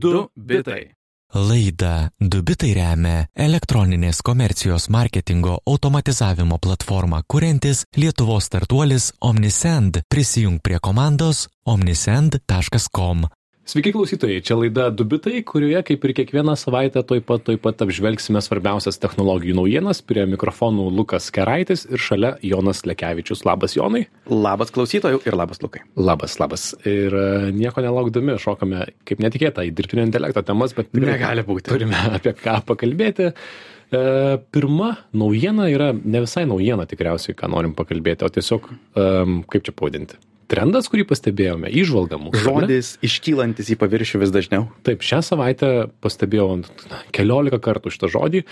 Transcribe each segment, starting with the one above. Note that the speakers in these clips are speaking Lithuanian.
Du bitai. Laida Dubitai remia elektroninės komercijos marketingo automatizavimo platformą kuriantis Lietuvos startuolis Omnisend. Prisijung prie komandos omnisend.com. Sveiki klausytojai, čia laida Dubitai, kurioje kaip ir kiekvieną savaitę toj pat, toj pat apžvelgsime svarbiausias technologijų naujienas. Prie mikrofonų Lukas Keraitis ir šalia Jonas Lekevičius. Labas Jonai. Labas klausytojų ir labas Lukai. Labas, labas. Ir e, nieko nelaukdami šokame, kaip netikėta, į dirbtinio intelekto temas, bet Negali būti. turime apie ką pakalbėti. E, Pirma naujiena yra ne visai naujiena tikriausiai, ką norim pakalbėti, o tiesiog, em, kaip čia pavadinti, trendas, kurį pastebėjome, išvalga mūsų. ar ne? Žodis iškylantis į paviršių vis dažniau. Taip, šią savaitę pastebėjau ant- keliolika kartų šitą žodį.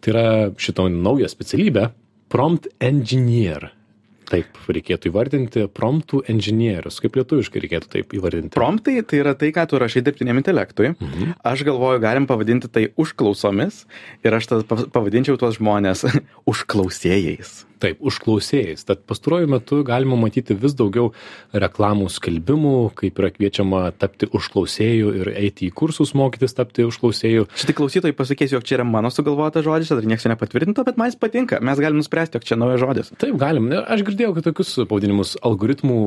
Tai yra šitą naują specialybę - prompt engineer. Taip reikėtų įvardinti promptų inžinierius. Kaip lietuviškai reikėtų taip įvardinti? Promptai tai yra tai, ką tu rašai dirbtiniam intelektui. Mhm. Aš galvoju, galim pavadinti tai užklausomis ir aš pavadinčiau tuos žmonės užklausėjais. Taip, užklausėjais. Tad pastaruoju metu galima matyti vis daugiau reklamų skelbimų, kaip yra kviečiama tapti užklausėjų ir eiti į kursus mokytis tapti užklausėjų. Šitai klausytojai pasakys, jog čia yra mano sugalvotas žodis, dar niekas jo nepatvirtinto, bet man jis patinka. Mes galim nuspręsti, jog čia naujas žodis. Taip, galim. Aš girdėjau, kad tokius pavadinimus algoritmų,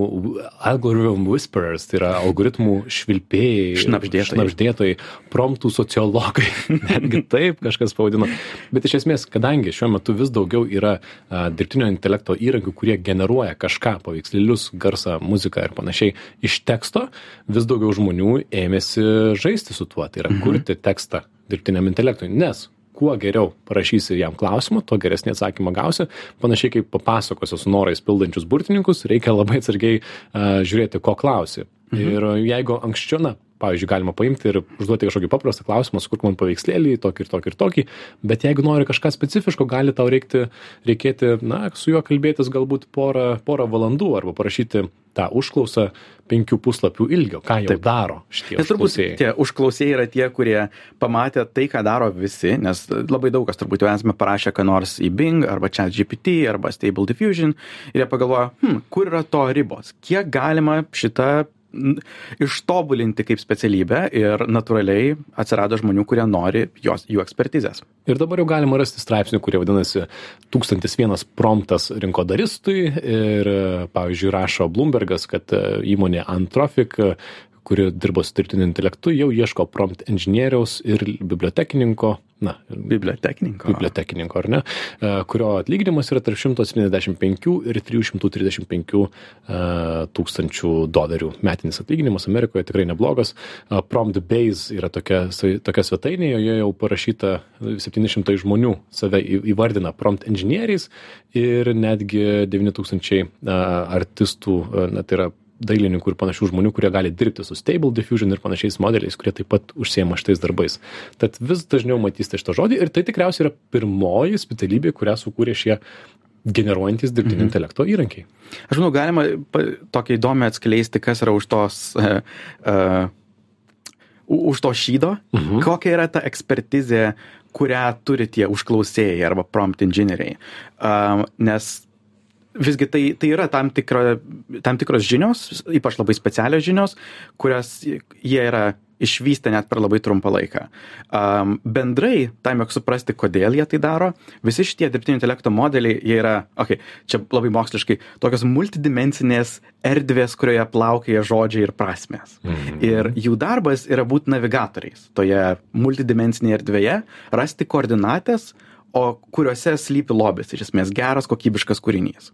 algorithm whisperers, tai yra algoritmų švilpėjai, Šnabždėtojai. šnabždėtojai promptų sociologai, netgi taip kažkas pavadino. Bet iš esmės, kadangi šiuo metu vis daugiau yra a, dirbtinio intelekto įrankių, kurie generuoja kažką, paveikslėlius, garsą, muziką ir panašiai iš teksto, vis daugiau žmonių ėmėsi žaisti su tuo, tai yra kurti tekstą dirbtiniam intelektui, nes kuo geriau parašysi jam klausimą, tuo geresnį atsakymą gausi. Panašiai kaip papasakosiu su norais pildančius burtininkus, reikia labai atsargiai uh, žiūrėti, ko klausi. Mhm. Ir jeigu anksčiau, na, pavyzdžiui, galima paimti ir užduoti kažkokį paprastą klausimą, sukurk man paveikslėlį, tokį ir tokį ir tokį, bet jeigu nori kažką specifiško, gali tau reikti, reikėti, na, su juo kalbėtis galbūt porą, porą valandų arba parašyti tą užklausą penkių puslapių ilgio, ką jau Taip. daro šitie Nes turbūt tie užklausėjai yra tie, kurie pamatė tai, ką daro visi, nes labai daug kas turbūt jau esame parašę, ką nors į Bing arba ChatGPT arba Stable Diffusion ir jie pagalvoja, hm, kur yra to ribos, kiek galima šitą ištobulinti kaip specialybę ir natūraliai atsirado žmonių, kurie nori jos, jų ekspertizės. Ir dabar jau galima rasti straipsnių, kurie vadinasi 1001 promptas rinkodaristui ir, pavyzdžiui, rašo Bloombergas, kad e, įmonė Antrofic, e, kuri dirbo su dirbtiniu intelektu, jau ieško prompt inžinieriaus ir bibliotekininko, na, Bibliotekininko. bibliotekininko, ar ne, e, kurio atlyginimas yra tarp 175 ir 335 e, tūkstančių dolerių metinis atlyginimas Amerikoje tikrai neblogas. E, Prompt Base yra tokia, tokia svetainė, joje jau parašyta 700 žmonių save įvardina prompt inžinieriais ir netgi 9000 e, artistų, na, tai yra dailininkų ir panašių žmonių, kurie gali dirbti su Stable Diffusion ir panašiais modeliais, kurie taip pat užsiema šitais darbais. Tad vis dažniau matysite šitą žodį ir tai tikriausiai yra pirmoji specialybė, kurią sukūrė šie generuojantis dirbtinio mhm. intelekto įrankiai. Aš manau, galima tokią įdomią atskleisti, kas yra už tos, uh, uh, už to šydo, mhm. kokia yra ta ekspertizė, kurią turi tie užklausėjai arba prompt inžinieriai. Uh, nes visgi tai, tai yra tam, tikra, tam tikros žinios, ypač labai specialios žinios, kurias jie yra išvystę net per labai trumpą laiką. Um, bendrai, tam, jog suprasti, kodėl jie tai daro, visi šitie dirbtinio intelekto modeliai, jie yra, okei, čia labai moksliškai, tokios multidimensinės erdvės, kurioje plaukėja žodžiai ir prasmės. Mhm. Ir jų darbas yra būti navigatoriais toje multidimensinėje erdvėje, rasti koordinatės, o kuriuose slypi lobis, iš esmės geras, kokybiškas kūrinys.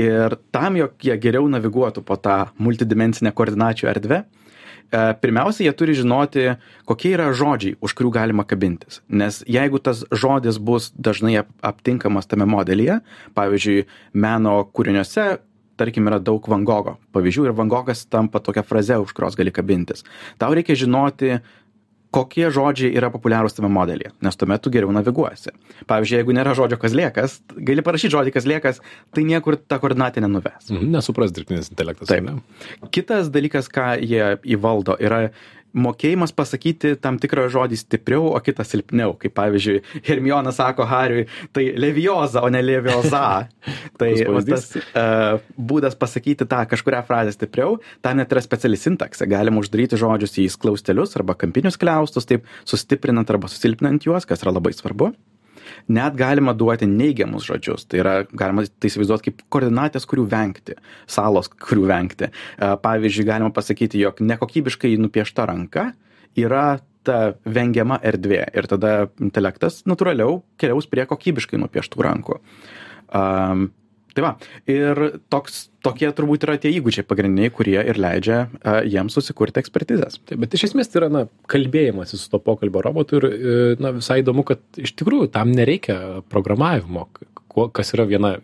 Ir tam, jog jie geriau naviguotų po tą multidimensinę koordinačių erdvę, e, pirmiausia, jie turi žinoti, kokie yra žodžiai, už kurių galima kabintis. Nes jeigu tas žodis bus dažnai ap- aptinkamas tame modelyje, pavyzdžiui, meno kūriniuose, tarkim, yra daug Van Gogo pavyzdžių ir Van Gogas tampa tokia fraze, už kurios gali kabintis. Tau reikia žinoti, kokie žodžiai yra populiarūs tame modelyje, nes tuomet tu geriau naviguosi. Pavyzdžiui, jeigu nėra žodžio kazlėkas, gali parašyti žodį kazlėkas, tai niekur ta koordinatė nenuves. Mhm. Nesupras dirbtinis intelektas. Taip. ne? Kitas dalykas, ką jie įvaldo, yra mokėjimas pasakyti tam tikrą žodį stipriau, o kitą silpniau. Kaip pavyzdžiui, Hermiona sako Hariui, tai levioza, o ne levioza. tai tas uh, būdas pasakyti tą kažkuria frazę stipriau, tam net yra speciali sintaksė. Galima uždaryti žodžius į klaustelius arba kampinius kliaustus, taip sustiprinant arba susilpninant juos, kas yra labai svarbu. Net galima duoti neigiamus žodžius. Tai yra, galima tai įsivaizduoti kaip koordinatės, kurių vengti, salos, kurių vengti. Pavyzdžiui, galima pasakyti, jog nekokybiškai nupiešta ranka yra ta vengiama erdvė ir tada intelektas natūraliau keliaus prie kokybiškai nupieštų rankų. Um, tai va, ir toks, tokie turbūt yra tie įgūdžiai pagrindiniai, kurie ir leidžia uh, jiems susikurti ekspertizės. Taip, bet iš esmės tai yra na, kalbėjimas su to pokalbio robotu ir e, na, visai įdomu, kad iš tikrųjų tam nereikia programavimo kuo, kas yra viena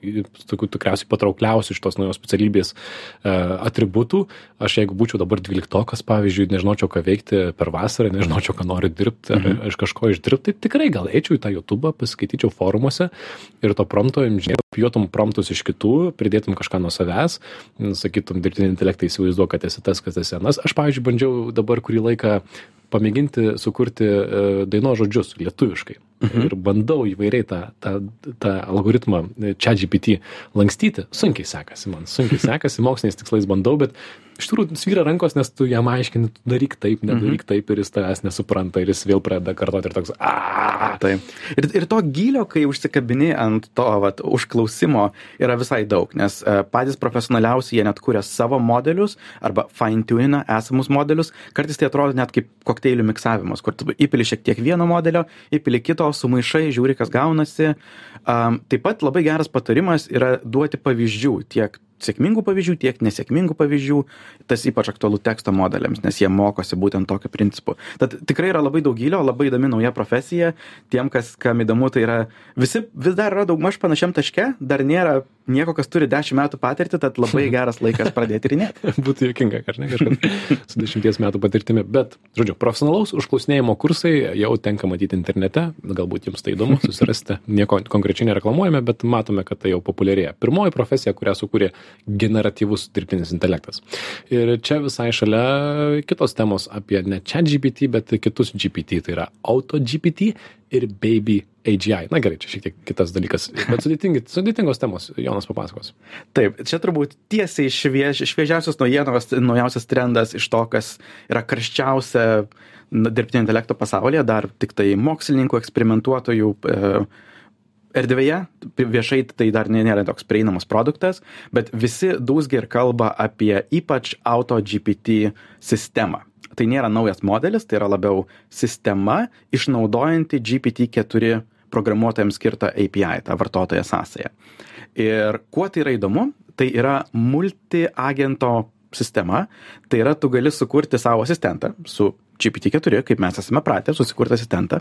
tokių tikriausiai patraukliausių iš tos naujos specialybės e, atributų. Aš jeigu būčiau dabar dvyliktokas, pavyzdžiui, nežinočiau, ką veikti per vasarą, nežinočiau, ką noriu dirbti, ar mhm. aš kažko išdirbti, tai tikrai gal eičiau į tą YouTube, paskaityčiau forumuose ir to prompto inžinierių, pijotum promptus iš kitų, pridėtum kažką nuo savęs, sakytum, dirbtinį intelektą įsivaizduoju, kad esi tas, kas esi senas. Aš, pavyzdžiui, bandžiau dabar kurį laiką pamėginti sukurti e, dainos žodžius lietuviškai. Mhm. Ir bandau įvairiai tą, tą, tą algoritmą čia GPT lankstyti. Sunkiai sekasi man, sunkiai sekasi, moksliniais tikslais bandau, bet iš tikrųjų svyra rankos, nes tu jam aiškini, tu daryk taip, nedaryk mhm. taip ir jis tavęs nesupranta ir jis vėl pradeda kartoti ir toks, a. Taip. Ir, ir to gilio, kai užsikabini ant to vat, užklausimo, yra visai daug, nes uh, patys profesionaliausi jie net kūrė savo modelius arba fine-tuina esamus modelius. Kartais tai atrodo net kaip kokteilių miksavimas, kur tu įpili šiek tiek vieno modelio, įpili kito, sumaišai, žiūri, kas gaunasi. Um, taip pat labai geras patarimas yra duoti pavyzdžių tiek sėkmingų pavyzdžių, tiek nesėkmingų pavyzdžių. Tas ypač aktualu teksto modeliams, nes jie mokosi būtent tokiu principu. Tad tikrai yra labai daug gilio, labai įdomi nauja profesija. Tiem, kas kam įdomu, tai yra visi vis dar yra daugmaž panašiam taške, dar nėra nieko, kas turi 10 metų patirtį, tad labai geras laikas pradėti tyrinėti. Būtų jokinga, ar ne, kažkas su 10 metų patirtimi. Bet, žodžiu, profesionalaus užklausinėjimo kursai jau tenka matyti internete, galbūt jums tai įdomu, susirasti, nieko konkrečiai nereklamuojame, bet matome, kad tai jau populiarėja. Pirmoji profesija, kurią sukūrė generatyvus dirbtinis intelektas. Ir čia visai šalia kitos temos apie ne chat GPT, bet kitus GPT, tai yra auto GPT ir baby AGI. Na gerai, čia šiek tiek kitas dalykas, bet sudėtingos temos, Jonas papasakos. Taip, čia turbūt tiesiai šviež, šviežiausias naujienos, naujausias trendas iš to, kas yra karščiausia dirbtinio intelekto pasaulyje, dar tik tai mokslininkų, eksperimentuotojų, e, erdvėje, viešai tai dar nėra toks prieinamas produktas, bet visi dūzgia ir kalba apie ypač auto GPT sistemą. Tai nėra naujas modelis, tai yra labiau sistema išnaudojanti GPT-4 programuotojams skirtą API, tą vartotoją sąsąją. Ir kuo tai yra įdomu, tai yra multi-agento sistema, tai yra tu gali sukurti savo asistentą su GPT-4, kaip mes esame pratę, susikurti asistentą,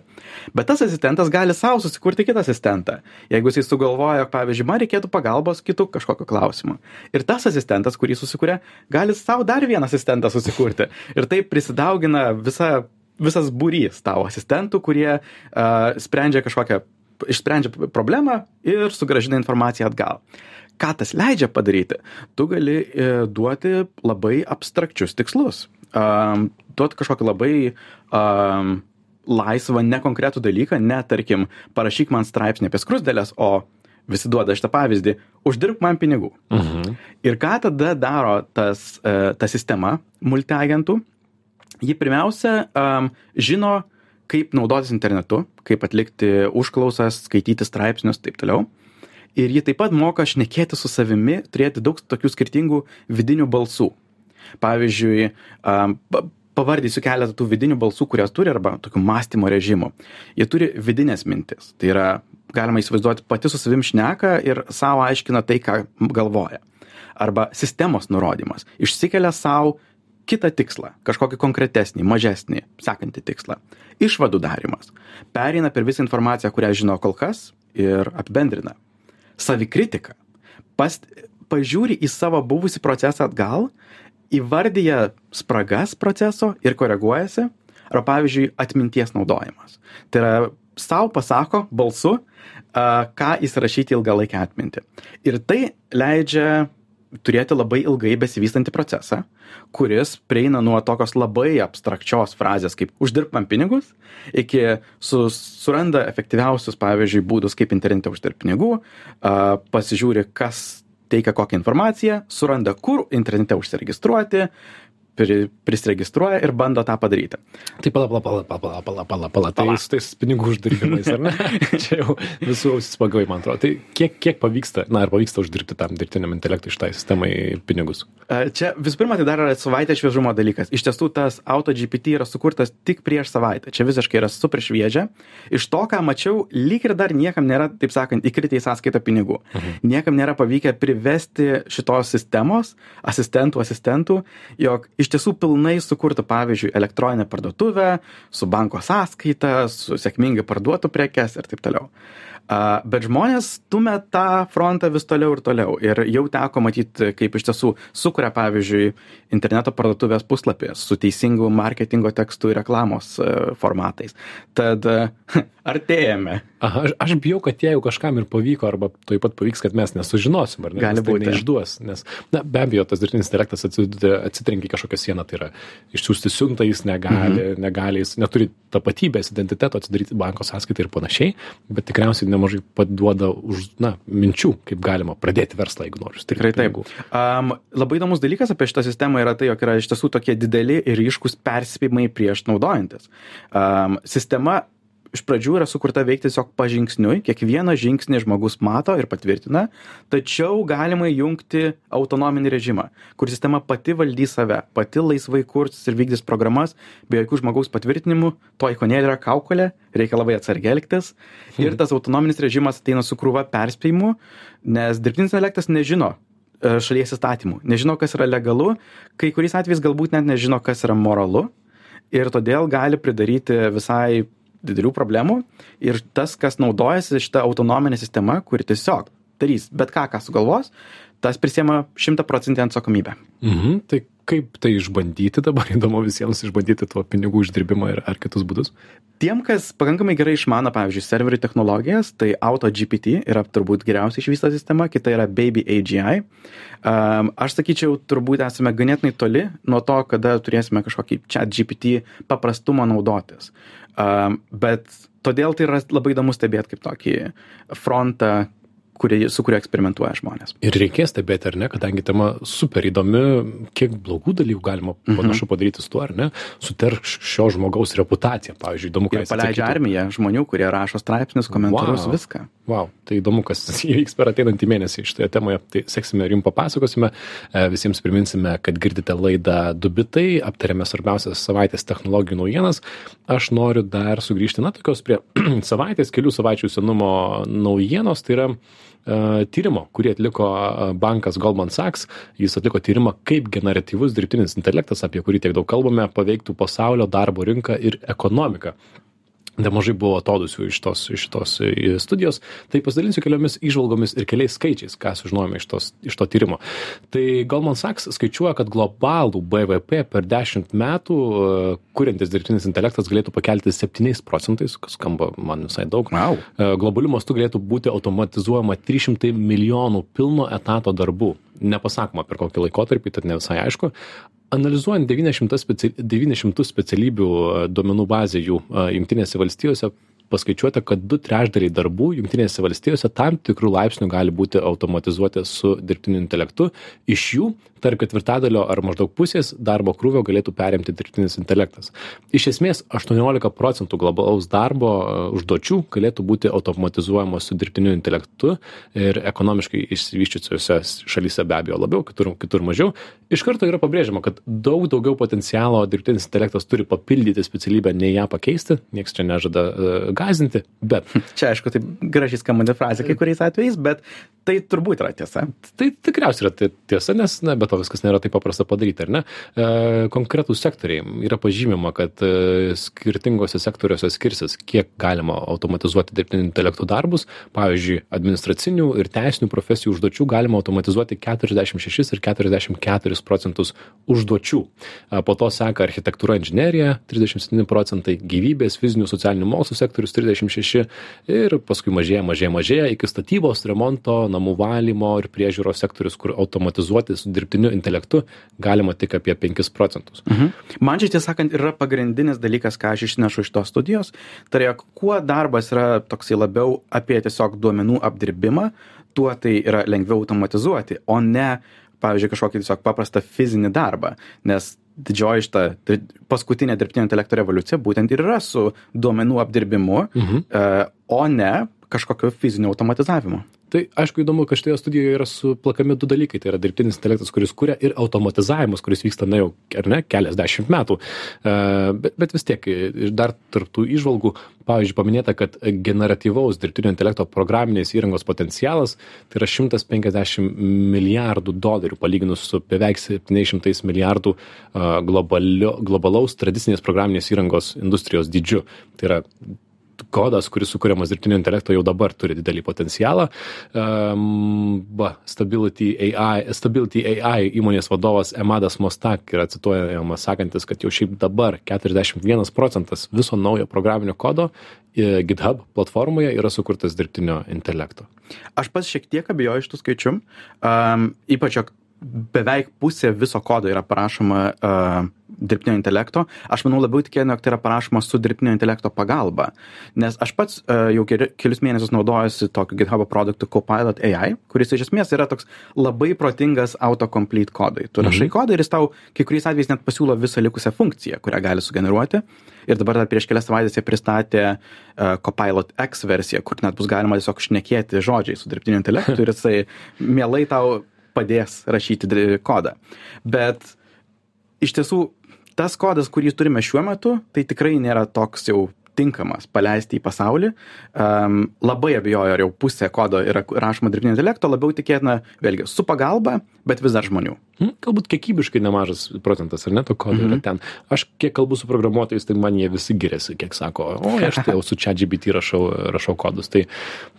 bet tas asistentas gali savo susikurti kitą asistentą. Jeigu jisai sugalvoja, pavyzdžiui, man reikėtų pagalbos kitų kažkokio klausimo. Ir tas asistentas, kurį susikūrė, gali savo dar vieną asistentą susikurti. Ir taip prisidaugina visa, visas būrys tavo asistentų, kurie uh, sprendžia kažkokią, išsprendžia problemą ir sugražina informaciją atgal. Ką tas leidžia padaryti? Tu gali e, duoti labai abstrakčius tikslus um, duot kažkokį labai um, laisvą, nekonkretų dalyką, ne, tarkim, parašyk man straipsnį apie skrusdėlės, o visi duoda šitą pavyzdį, uždirbk man pinigų. Mhm. Ir ką tada daro tas, uh, ta sistema multiagentų? Ji pirmiausia um, žino, kaip naudotis internetu, kaip atlikti užklausas, skaityti straipsnius, taip toliau. Ir ji taip pat moka šnekėti su savimi, turėti daug tokių skirtingų vidinių balsų. Pavyzdžiui, pavardysiu keletą tų vidinių balsų, kurias turi, arba tokių mąstymo režimų. Jie turi vidinės mintis. Tai yra, galima įsivaizduoti, pati su savim šneka ir savo aiškina tai, ką galvoja. Arba sistemos nurodymas. Išsikelia savo kitą tikslą, kažkokį konkretesnį, mažesnį, sekantį tikslą. Išvadų darimas. Pereina per visą informaciją, kurią žino kol kas ir apibendrina. Savikritika. Past, pažiūri į savo buvusį procesą atgal įvardyja spragas proceso ir koreguojasi, ar pavyzdžiui atminties naudojimas. Tai yra savo pasako balsu, ką įsirašyti ilgalaikę atmintį. Ir tai leidžia turėti labai ilgai besivystantį procesą, kuris prieina nuo tokios labai abstrakčios frazės kaip uždirb man pinigus, iki su, suranda efektyviausius, pavyzdžiui, būdus, kaip internete uždirbti pinigų, a, pasižiūri, kas teikia kokią informaciją, suranda, kur internete užsiregistruoti, pri, prisiregistruoja ir bando tą padaryti. Tai pala, pala, pala, pala, pala, pala, pala, tai su tais pinigų uždirbimais, ar ne? Čia jau visų ausis pagavai, man atrodo. Tai kiek, kiek pavyksta, na, ar pavyksta uždirbti tam dirbtiniam intelektui šitai sistemai pinigus? Čia visų pirma, tai dar yra savaitė šviežumo dalykas. Iš tiesų, tas AutoGPT yra sukurtas tik prieš savaitę. Čia visiškai yra super šviežia. Iš to, ką mačiau, lyg ir dar niekam nėra, taip sakant, įkritę į sąskaitą pinigų. Mhm. Niekam nėra pavykę privesti šitos sistemos, asistentų, asistentų, jog iš iš tiesų pilnai sukurtų pavyzdžiui elektroninę parduotuvę su banko sąskaita su sėkmingai parduotų prekes ir taip toliau. Bet žmonės stumia tą frontą vis toliau ir toliau. Ir jau teko matyt kaip iš tiesų sukuria pavyzdžiui interneto parduotuvės puslapį su teisingu marketingo tekstu ir reklamos e, formatais. Tad artėjame aha aš aš bijau kad jeigu kažkam ir pavyko arba tuoj pat pavyks kad mes nesužinosim ar ne gali tai būti neišduos nes na be abejo tas dirbtinis intelektas atsitrenkia kažkokią sieną tai yra išsiųsti siuntą jis negali Mhm. negali jis neturi tapatybės identiteto atsidaryti banko sąskaitą ir panašiai bet tikriausiai nemažai paduoda už na minčių kaip galima pradėti verslą jeigu nori užsidirbt Tikrai taip. Um, labai įdomus dalykas apie šitą sistemą yra tai, jog yra iš tiesų tokie dideli ir ryškus perspėjimai prieš naudojantis. Um, sistema iš pradžių yra sukurta veikti tiesiog pažingsniui, kiekvieną žingsnį žmogus mato ir patvirtina, tačiau galima įjungti autonominį režimą, kur sistema pati valdys save, pati laisvai kurs ir vykdys programas be jokių žmogaus patvirtinimų, to ikonėlė yra kaukolė, reikia labai atsargiai elgtis. Ir tas autonominis režimas ateina su krūva perspėjimų, nes dirbtinis intelektas nežino e, šalies įstatymų, nežino, kas yra legalu, kai kuriais atvejais galbūt net nežino, kas yra moralu. Ir todėl gali pridaryti visai didelių problemų ir tas, kas naudojasi šitą autonominę sistemą, kuri tiesiog darys bet ką, ką sugalvos, tas prisėma šimtaprocentinę atsakomybę. Mhm, tai kaip tai išbandyti dabar, įdomu visiems išbandyti tuo pinigų uždirbimą ir ar kitus būdus. Tiem, kas pakankamai gerai išmano, pavyzdžiui, serverių technologijas, tai AutoGPT yra turbūt geriausiai išvysta sistema, kita yra Baby AGI. Um, aš sakyčiau, turbūt esame ganėtinai toli nuo to, kada turėsime kažkokį chat GPT paprastumą naudotis. Um, bet todėl tai yra labai įdomu stebėti kaip tokį frontą, kurį, su kuriuo eksperimentuoja žmonės. Ir reikės stebėti, ar ne, kadangi tema super įdomi, kiek blogų dalykų galima Mhm. panašu padaryti su tuo, ar ne, suterš šio žmogaus reputaciją. Pavyzdžiui, įdomu, ką jis paleidžia atsakytų. armiją žmonių, kurie rašo straipsnius, komentarus, Wow. viską. Wow, tai įdomu, kas įvyks per ateinantį mėnesį šitoje temoje. Tai seksime ir jums papasakosime. E, Visiems priminsime, kad girdite laidą Dubitai, aptarėme svarbiausias savaitės technologijų naujienas. Aš noriu dar sugrįžti, na, tokios prie savaitės, kelių savaičių senumo naujienos. Tai yra e, tyrimo, kurį atliko e, bankas Goldman Sachs. Jis atliko tyrimą, kaip generatyvus dirbtinis intelektas, apie kurį tiek daug kalbame, paveiktų pasaulio darbo rinką ir ekonomiką nemažai buvo atodusių iš tos, iš tos e, studijos, tai pasidalinsiu keliomis išvalgomis ir keliais skaičiais, ką sužinojome iš, tos, iš to tyrimo. Tai Goldman Sachs skaičiuoja, kad globalų BVP per 10 metų, e, kuriantis dirbtinis intelektas galėtų pakelti 7 procentais, kas skamba man visai daug. Wow. E, Globaliu mastu galėtų būti automatizuojama 300 milijonų pilno etato darbų. Nepasakoma per kokį laikotarpį, tad ne visai aišku. Analizuojant 900, speci 900 specialybių e, duomenų bazę jų e, jungtinėse valstijose, paskaičiuota, kad du trešdaliai darbų jungtinėse valstijose tam tikrų laipsnių gali būti automatizuoti su dirbtiniu intelektu. Iš jų tarp ketvirtadalio ar maždaug pusės darbo krūvio galėtų perimti dirbtinis intelektas. Iš esmės 18 procentų globalaus darbo e, užduočių galėtų būti automatizuojamos su dirbtiniu intelektu ir ekonomiškai išsivyščiusiuose šalyse be abejo labiau, kitur, kitur mažiau. Iš karto yra pabrėžiama, kad daug daugiau potencialo dirbtinis intelektas turi papildyti specialybę, nei ją pakeisti. Niekas čia nežada uh, gazinti, bet Čia, aišku, taip gražiai skambanti frazė kai kuriais atvejais, bet tai turbūt yra tiesa. Tai tikriausiai yra ti- tiesa, nes, na, be to viskas nėra taip paprasta padaryti, ar ne? E, konkretūs sektoriai yra pažymima, kad e, skirtingose sektoriuose skirsis, kiek galima automatizuoti dirbtinio intelektų darbus. Pavyzdžiui, administracinių ir teisinių profesijų užduočių galima automatizuoti 46 ir 44 29 procentus užduočių. Po to seka architektūra inžinierija 37 procentai, gyvybės, fizinių socialinių mokslų sektorius 36 ir paskui mažėja, mažėja, mažėja iki statybos, remonto, namų valymo ir priežiūros sektorius, kur automatizuoti su dirbtiniu intelektu galima tik apie 5 procentus. Mhm. Man čia tiesą sakant yra pagrindinis dalykas, ką aš išnešu iš tos studijos, tai yra, kuo darbas yra toksai labiau apie tiesiog duomenų apdirbimą, tuo tai yra lengviau automatizuoti, o ne, pavyzdžiui, kažkokį tiesiog paprastą fizinį darbą. Nes didžioji šita paskutinė dirbtinio intelekto revoliucija būtent ir yra su duomenų apdirbimu, mhm. E, o ne kažkokio fizinio automatizavimo tai aišku įdomu kad šitoje studijoje yra suplakami du dalykai. Tai yra dirbtinis intelektas kuris kuria ir automatizavimas kuris vyksta na jau ar ne keliasdešimt metų. E, bet, bet vis tiek dar tarp tų įžvalgų. Pavyzdžiui paminėta kad generatyvaus dirbtinio intelekto programinės įrangos potencialas tai yra šimtas penkiasdešimt milijardų dolerių palyginus su beveik septyniais šimtais milijardų globalio globalaus tradicinės programinės įrangos industrijos dydžiu. Tai yra kodas, kuris sukūriamas dirbtinio intelekto jau dabar turi didelį potencialą. Um, ba, Stability AI, Stability AI įmonės vadovas Emadas Mostak yra cituojamas sakantis, kad jau šiaip dabar 41 procentas viso naujo programinio kodo e, GitHub platformoje yra sukurtas dirbtinio intelekto. Aš pats šiek tiek abejoju iš tų skaičių, um, ypač, beveik pusė viso kodo yra parašoma uh, dirbtinio intelekto. Aš manau labiau tikėtina, jog tai yra parašoma su dirbtinio intelekto pagalba. Nes aš pats uh, jau keli, kelius mėnesius naudojuosi tokiu GitHub produktu Copilot AI, kuris iš esmės yra toks labai protingas autocomplete kodai. Tu rašai mhm. kodą ir jis tau kai kuriais atvejais net pasiūlo visą likusią funkciją, kurią gali sugeneruoti. Ir dabar dar prieš kelias savaitės jie pristatė uh, Copilot X versiją, kur net bus galima tiesiog šnekėti žodžiai su dirbtiniu intelektu ir jisai mielai tau padės rašyti kodą. Bet iš tiesų tas kodas, kurį turime šiuo metu, tai tikrai nėra toks jau tinkamas paleisti į pasaulį. Um, labai abejoju, ar jau pusė kodo yra rašoma dirbtinio intelekto, labiau tikėtina, vėlgi, su pagalba, bet vis dar žmonių. Hmm, galbūt kiekybiškai nemažas procentas, ar ne, to kodo -hmm. yra mhm. ten. Aš kiek kalbu su programuotojais, tai man jie visi giriasi, kiek sako, o aš tai jau su GBT rašau, rašau kodus. Tai,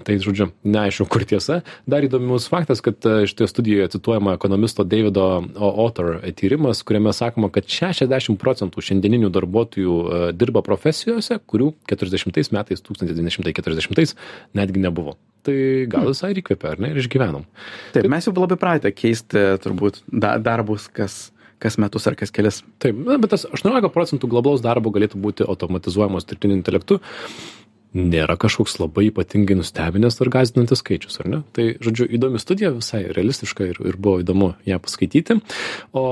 tai, žodžiu, neaišku, kur tiesa. Dar įdomus faktas, kad e, šitoje studijoje cituojama ekonomisto Davido Otter tyrimas, kuriame sakoma, kad 60 procentų šiandieninių darbuotojų e, dirba profesijose, kurių 40 metais, 1940 netgi nebuvo tai gal hmm. visai ir įkvėpė, ar ne, ir išgyvenom. Taip, Taip, mes jau labai pratę keisti turbūt da, darbus, kas, kas metus ar kas kelias. Taip, bet tas 18 procentų globalaus darbo galėtų būti automatizuojamos dirbtiniu intelektu nėra kažkoks labai ypatingai nustebinęs ar gąsdinantis skaičius, ar ne? Tai, žodžiu, įdomi studija, visai realistiška ir, ir buvo įdomu ją paskaityti. O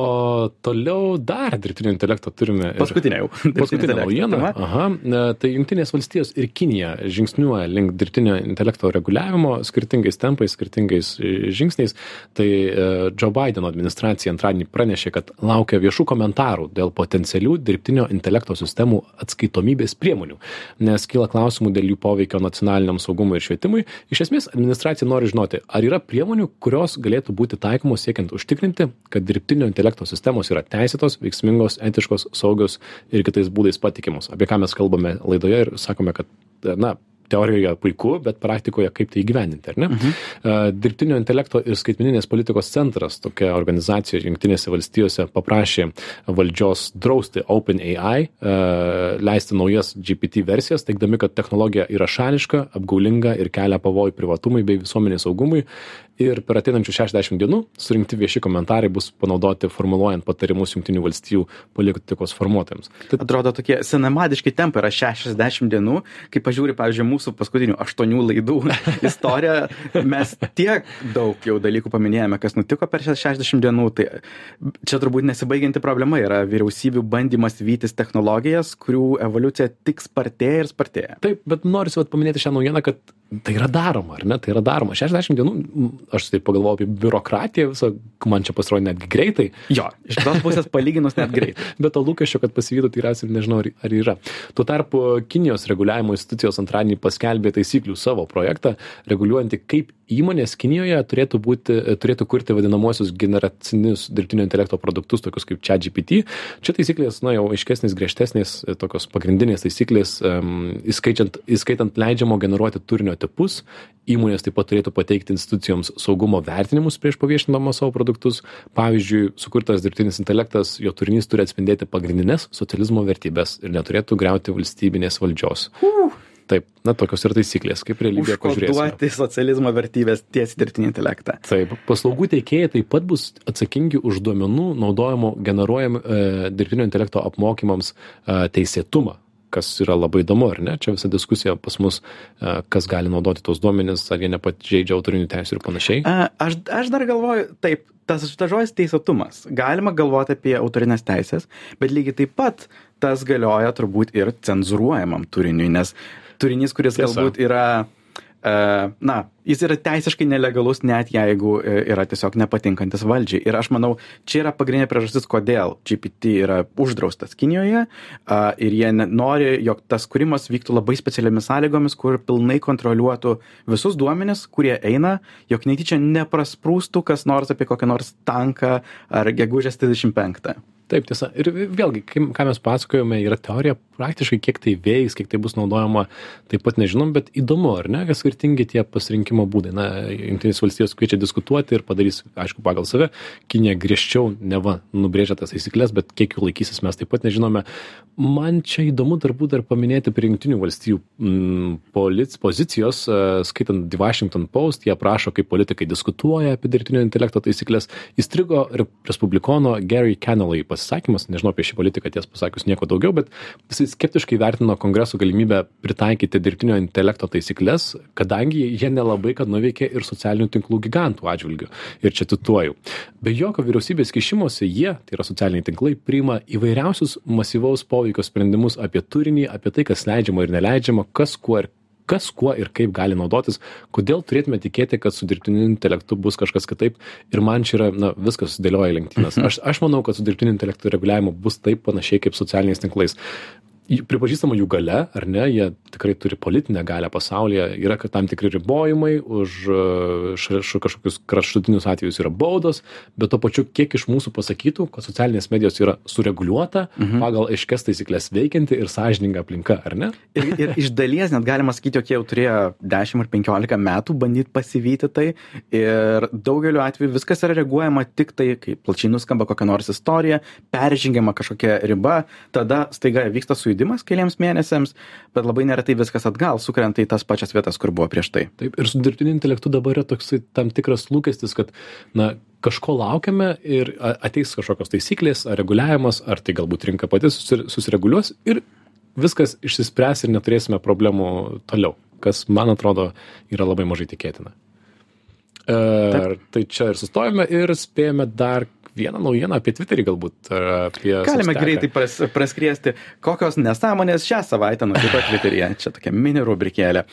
toliau dar dirbtinio intelekto turime. Paskutinė jau. Paskutinė naujiena. Aha. E, tai Junktinės valstijos ir Kinija žingsniuoja link dirbtinio intelekto reguliavimo skirtingais tempais, skirtingais e, žingsniais. Tai e, Joe Bideno administracija antradienį pranešė, kad laukia viešų komentarų dėl potencialių dirbtinio intelekto sistemų atskaitomybės priemonių, nes kyla klausimų klausimų dėl jų poveikio nacionaliniam saugumui ir švietimui. Iš esmės administracija nori žinoti ar yra priemonių kurios galėtų būti taikomos siekiant užtikrinti kad dirbtinio intelekto sistemos yra teisėtos veiksmingos etiškos saugios ir kitais būdais patikimos. Apie ką mes kalbame laidoje ir sakome kad na teorijoje puiku, bet praktikoje kaip tai įgyvendinti, ar ne? Mhm. Dirbtinio intelekto ir skaitmeninės politikos centras, tokia organizacija Junktinėse valstijose, paprašė valdžios drausti OpenAI, leisti naujas GPT versijas, teikdami, kad technologija yra šališka, apgaulinga ir kelia pavojų privatumui bei visuomenės saugumui ir per ateinančius 60 dienų surinkti vieši komentarai bus panaudoti formuluojant patarimus Junktinių valstijų politikos formuotojams. Tai atrodo tokie senamadiški tempai yra 60 dienų, kai pažiūri, pavyzdžiui, mūsų paskutinių 8 laidų istoriją, mes tiek daug jau dalykų paminėjome, kas nutiko per 60 dienų, tai čia turbūt nesibaigianti problema yra vyriausybių bandymas vytis technologijas, kurių evoliucija tik spartėja ir spartėja. Taip, bet noriu paminėti šią naujieną, kad tai yra daroma, ar ne? Tai yra daroma. 60 dienų, aš taip pagalvojau apie biurokratiją visą, man čia pasirodė netgi greitai. Jo, iš kitos pusės palyginus net greitai. Bet to lūkesčio, kad pasivytų, tai rasi, nežinau, ar, yra. Tuo tarpu Kinijos reguliavimo institucijos antradienį paskelbė taisyklių savo projektą, reguliuojantį, kaip įmonės Kinijoje turėtų, būti, turėtų kurti vadinamosius generacinius dirbtinio intelekto produktus, tokius kaip ChatGPT. Čia taisyklės, na, jau aiškesnės, griežtesnės, tokios pagrindinės taisyklės, um, įskaitant, įskaitant leidžiamo generuoti turinio tipus įmonės taip pat turėtų pateikti institucijoms saugumo vertinimus prieš paviešindamos savo produktus. Pavyzdžiui sukurtas dirbtinis intelektas jo turinys turi atspindėti pagrindines socializmo vertybes ir neturėtų griauti valstybinės valdžios. Taip na tokios yra taisyklės kaip realybėje pažiūrėsime. Užkoduoti socializmo vertybės ties dirbtinį intelektą. Taip, paslaugų teikėjai taip pat bus atsakingi už duomenų naudojimo generuojam e, dirbtinio intelekto apmokymams e, teisėtumą kas yra labai įdomu, ar ne? Čia visa diskusija pas mus, e, kas gali naudoti tos duomenis, ar jie nepažeidžia autorinių teisų ir panašiai. A, Aš, aš dar galvoju, taip, tas, tas žodis teisėtumas. Galima galvoti apie autorinės teisės, bet lygiai taip pat tas galioja turbūt ir cenzuruojamam turiniui, nes turinys, kuris Tiesa. galbūt yra, e, na, jis yra teisiškai nelegalus, net jeigu e, yra tiesiog nepatinkantis valdžiai. Ir aš manau, čia yra pagrindinė priežastis, kodėl GPT yra uždraustas Kinijoje a, ir jie nori, jog tas kūrimas vyktų labai specialiomis sąlygomis, kur pilnai kontroliuotų visus duomenis, kurie eina, jog netyčia neprasprūstų kas nors apie kokią nors tanką ar gegužės 35. Taip, tiesa. Ir vėlgi, kai- ką mes pasakojome, yra teorija, praktiškai kiek tai veiks, kiek tai bus naudojama, taip pat nežinom, bet įdomu, ar ne, kad skirtingi tie pasirinkimo būdai. Na, Junktinės valstijos kviečia diskutuoti ir padarys, aišku, pagal save. Kinė griežčiau neva nubrėžia tas taisyklės, bet kiek jų laikysis mes taip pat nežinome. Man čia įdomu turbūt dar paminėti prie Junktinių valstijų mm, polic, pozicijos, e, skaitant The Washington Post, jie prašo, kaip politikai diskutuoja apie dirbtinio intelekto taisyklės. Įstrigo re- respublikono Gary Kennelly pasisakymas, nežinau apie šį politiką ties pasakius nieko daugiau, bet jisai skeptiškai vertino kongreso galimybę pritaikyti dirbtinio intelekto taisyklės, kadangi jie nelabai kad nuveikė ir socialinių tinklų gigantų atžvilgių. Ir čia cituoju. Be jokio vyriausybės kišimosi jie, tai yra socialiniai tinklai, priima įvairiausius masyvaus poveikio sprendimus apie turinį, apie tai, kas leidžiama ir neleidžiama, kas kuo ir kas kuo ir kaip gali naudotis, kodėl turėtume tikėti, kad su dirbtiniu intelektu bus kažkas kitaip. Ir man čia yra, na, viskas sudėlioja į lentynas. Aš, aš manau, kad su dirbtiniu intelektu reguliavimu bus taip panašiai kaip socialiniais tinklais. Pripažįstama jų gale, ar ne, jie tikrai turi politinę galę pasaulyje, yra kad tam tikri ribojimai, už š- kažkokius kraštutinius atvejus yra baudos, bet to pačiu, kiek iš mūsų pasakytų, kad socialinės medijos yra sureguliuota, mhm. pagal aiškias taisyklės veikianti ir sąžininga aplinka, ar ne? Ir, ir iš dalies net galima sakyti, jog jie jau turėjo 10 ar 15 metų bandyti pasivyti tai. Ir daugeliu atveju viskas yra reaguojama tik tai, kai plačiai nuskamba kokia nors istorija, peržengiama kažkokia riba, tada staiga vyksta sujudimas keliams mėnesiams, bet labai neretai viskas atgal sukrenta į tas pačias vietas, kur buvo prieš tai. Taip, ir su dirbtiniu intelektu dabar yra toksai tam tikras lūkestis, kad, na, kažko laukiame ir ateis kažkokios taisyklės, ar reguliavimas, ar tai galbūt rinka pati susir- susireguliuos ir viskas išsispręs ir neturėsime problemų toliau, kas, man atrodo, yra labai mažai tikėtina. Ir tai čia ir sustojame ir spėjome dar vieną naujieną apie Twitterį galbūt. ar Apie Galime Substacką. greitai pras, praskriesti, kokios nesąmonės šią savaitę nutiko Twitteryje. Čia tokia mini rubrikėlė.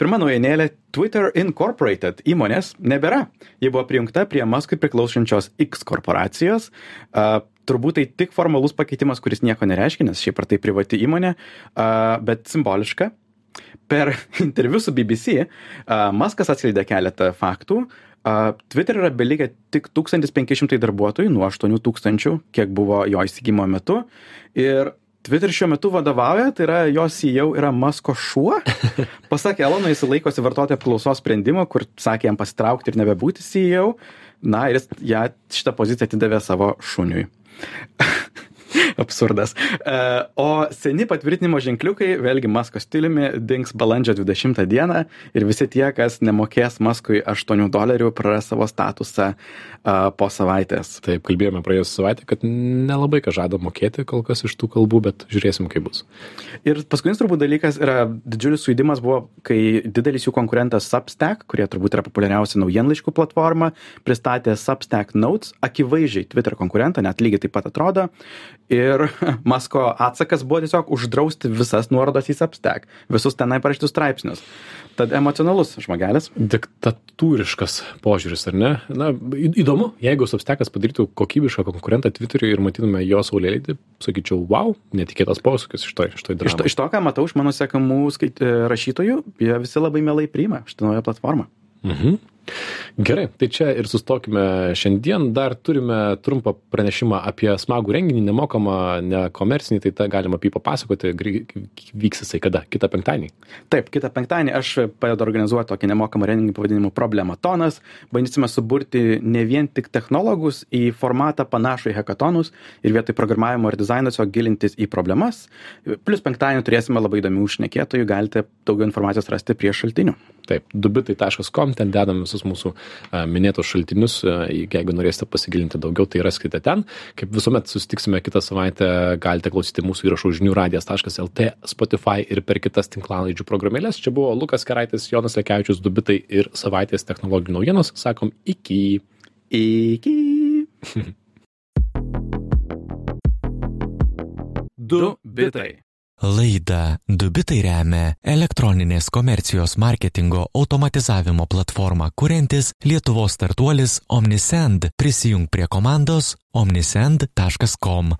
Pirma naujienėlė - Twitter Incorporated įmonės nebėra. Ji buvo prijungta prie Maskui priklausančios X korporacijos. Turbūt tai tik formalus pakeitimas, kuris nieko nereiškia, nes šiaip ar tai privati įmonė, bet simboliška. Per interviu su BBC uh, Maskas atskleidė keletą faktų. Uh, Twitter yra belikę tik 1500 darbuotojų nuo 8000, kiek buvo jo įsigymo metu. Ir Twitter šiuo metu vadovauja, tai yra jo CEO yra Masko šuo. Pasak Elono, jis laikosi vartotojų apklausos sprendimo, kur sakė jam pasitraukti ir nebebūti CEO. Na ir jis ją šitą poziciją atidavė savo šuniui. Absurdas. E, O seni patvirtinimo ženkliukai, vėlgi Masko stiliumi, dings balandžio 20 dieną ir visi tie, kas nemokės Maskui 8 dolerių, praras savo statusą a, po savaitės. Taip, kalbėjome praėjusią savaitę, kad nelabai ką žada mokėti kol kas iš tų kalbų, bet žiūrėsim, kaip bus. Ir paskutinis turbūt dalykas yra didžiulis sujudimas buvo, kai didelis jų konkurentas Substack, kurie turbūt yra populiariausia naujienlaiškų platforma, pristatė Substack Notes, akivaizdžiai Twitter konkurentą, net lygiai taip pat atrodo. Ir Masko atsakas buvo tiesiog uždrausti visas nuorodas į Substack, visus tenai parašytus straipsnius. Tad emocionalus žmogelis. Diktatūriškas požiūris, ar ne? Na, įdomu, jeigu Substackas padarytų kokybišką konkurentą Twitteriui ir matytume jo saulėlydį, sakyčiau, wow, netikėtas posūkis iš to, iš to Iš to, iš to, ką matau iš mano sekamų skait, rašytojų, jie visi labai mielai priima šitą naują platformą. Mhm. Gerai, tai čia ir sustokime šiandien. Dar turime trumpą pranešimą apie smagų renginį, nemokamą, nekomercinį, tai tą galima apie jį papasakoti. Vyks jisai kada? Kitą penktadienį? Taip, kitą penktadienį aš padedu organizuoti tokį nemokamą renginį pavadinimu Problematonas. Bandysime suburti ne vien tik technologus į formatą panašų į hackathonus ir vietoj programavimo ir dizaino tiesiog gilintis į problemas. Plus penktadienį turėsime labai įdomių užnekėtojų, galite daugiau informacijos rasti prie šaltinių. Taip, dubitai.com, ten dedam visus mūsų a, minėtus šaltinius, jeigu norėsite pasigilinti daugiau, tai raskite ten. Kaip visuomet susitiksime kitą savaitę, galite klausyti mūsų įrašų žinių radijas.lt, Spotify ir per kitas tinklalaidžių programėlės. Čia buvo Lukas Keraitis, Jonas Lekiavičius, dubitai ir savaitės technologijų naujienos. Sakom, iki. Iki. Du bitai. Laida Dubitai remia elektroninės komercijos marketingo automatizavimo platformą kuriantis Lietuvos startuolis Omnisend. Prisijung prie komandos omnisend.com.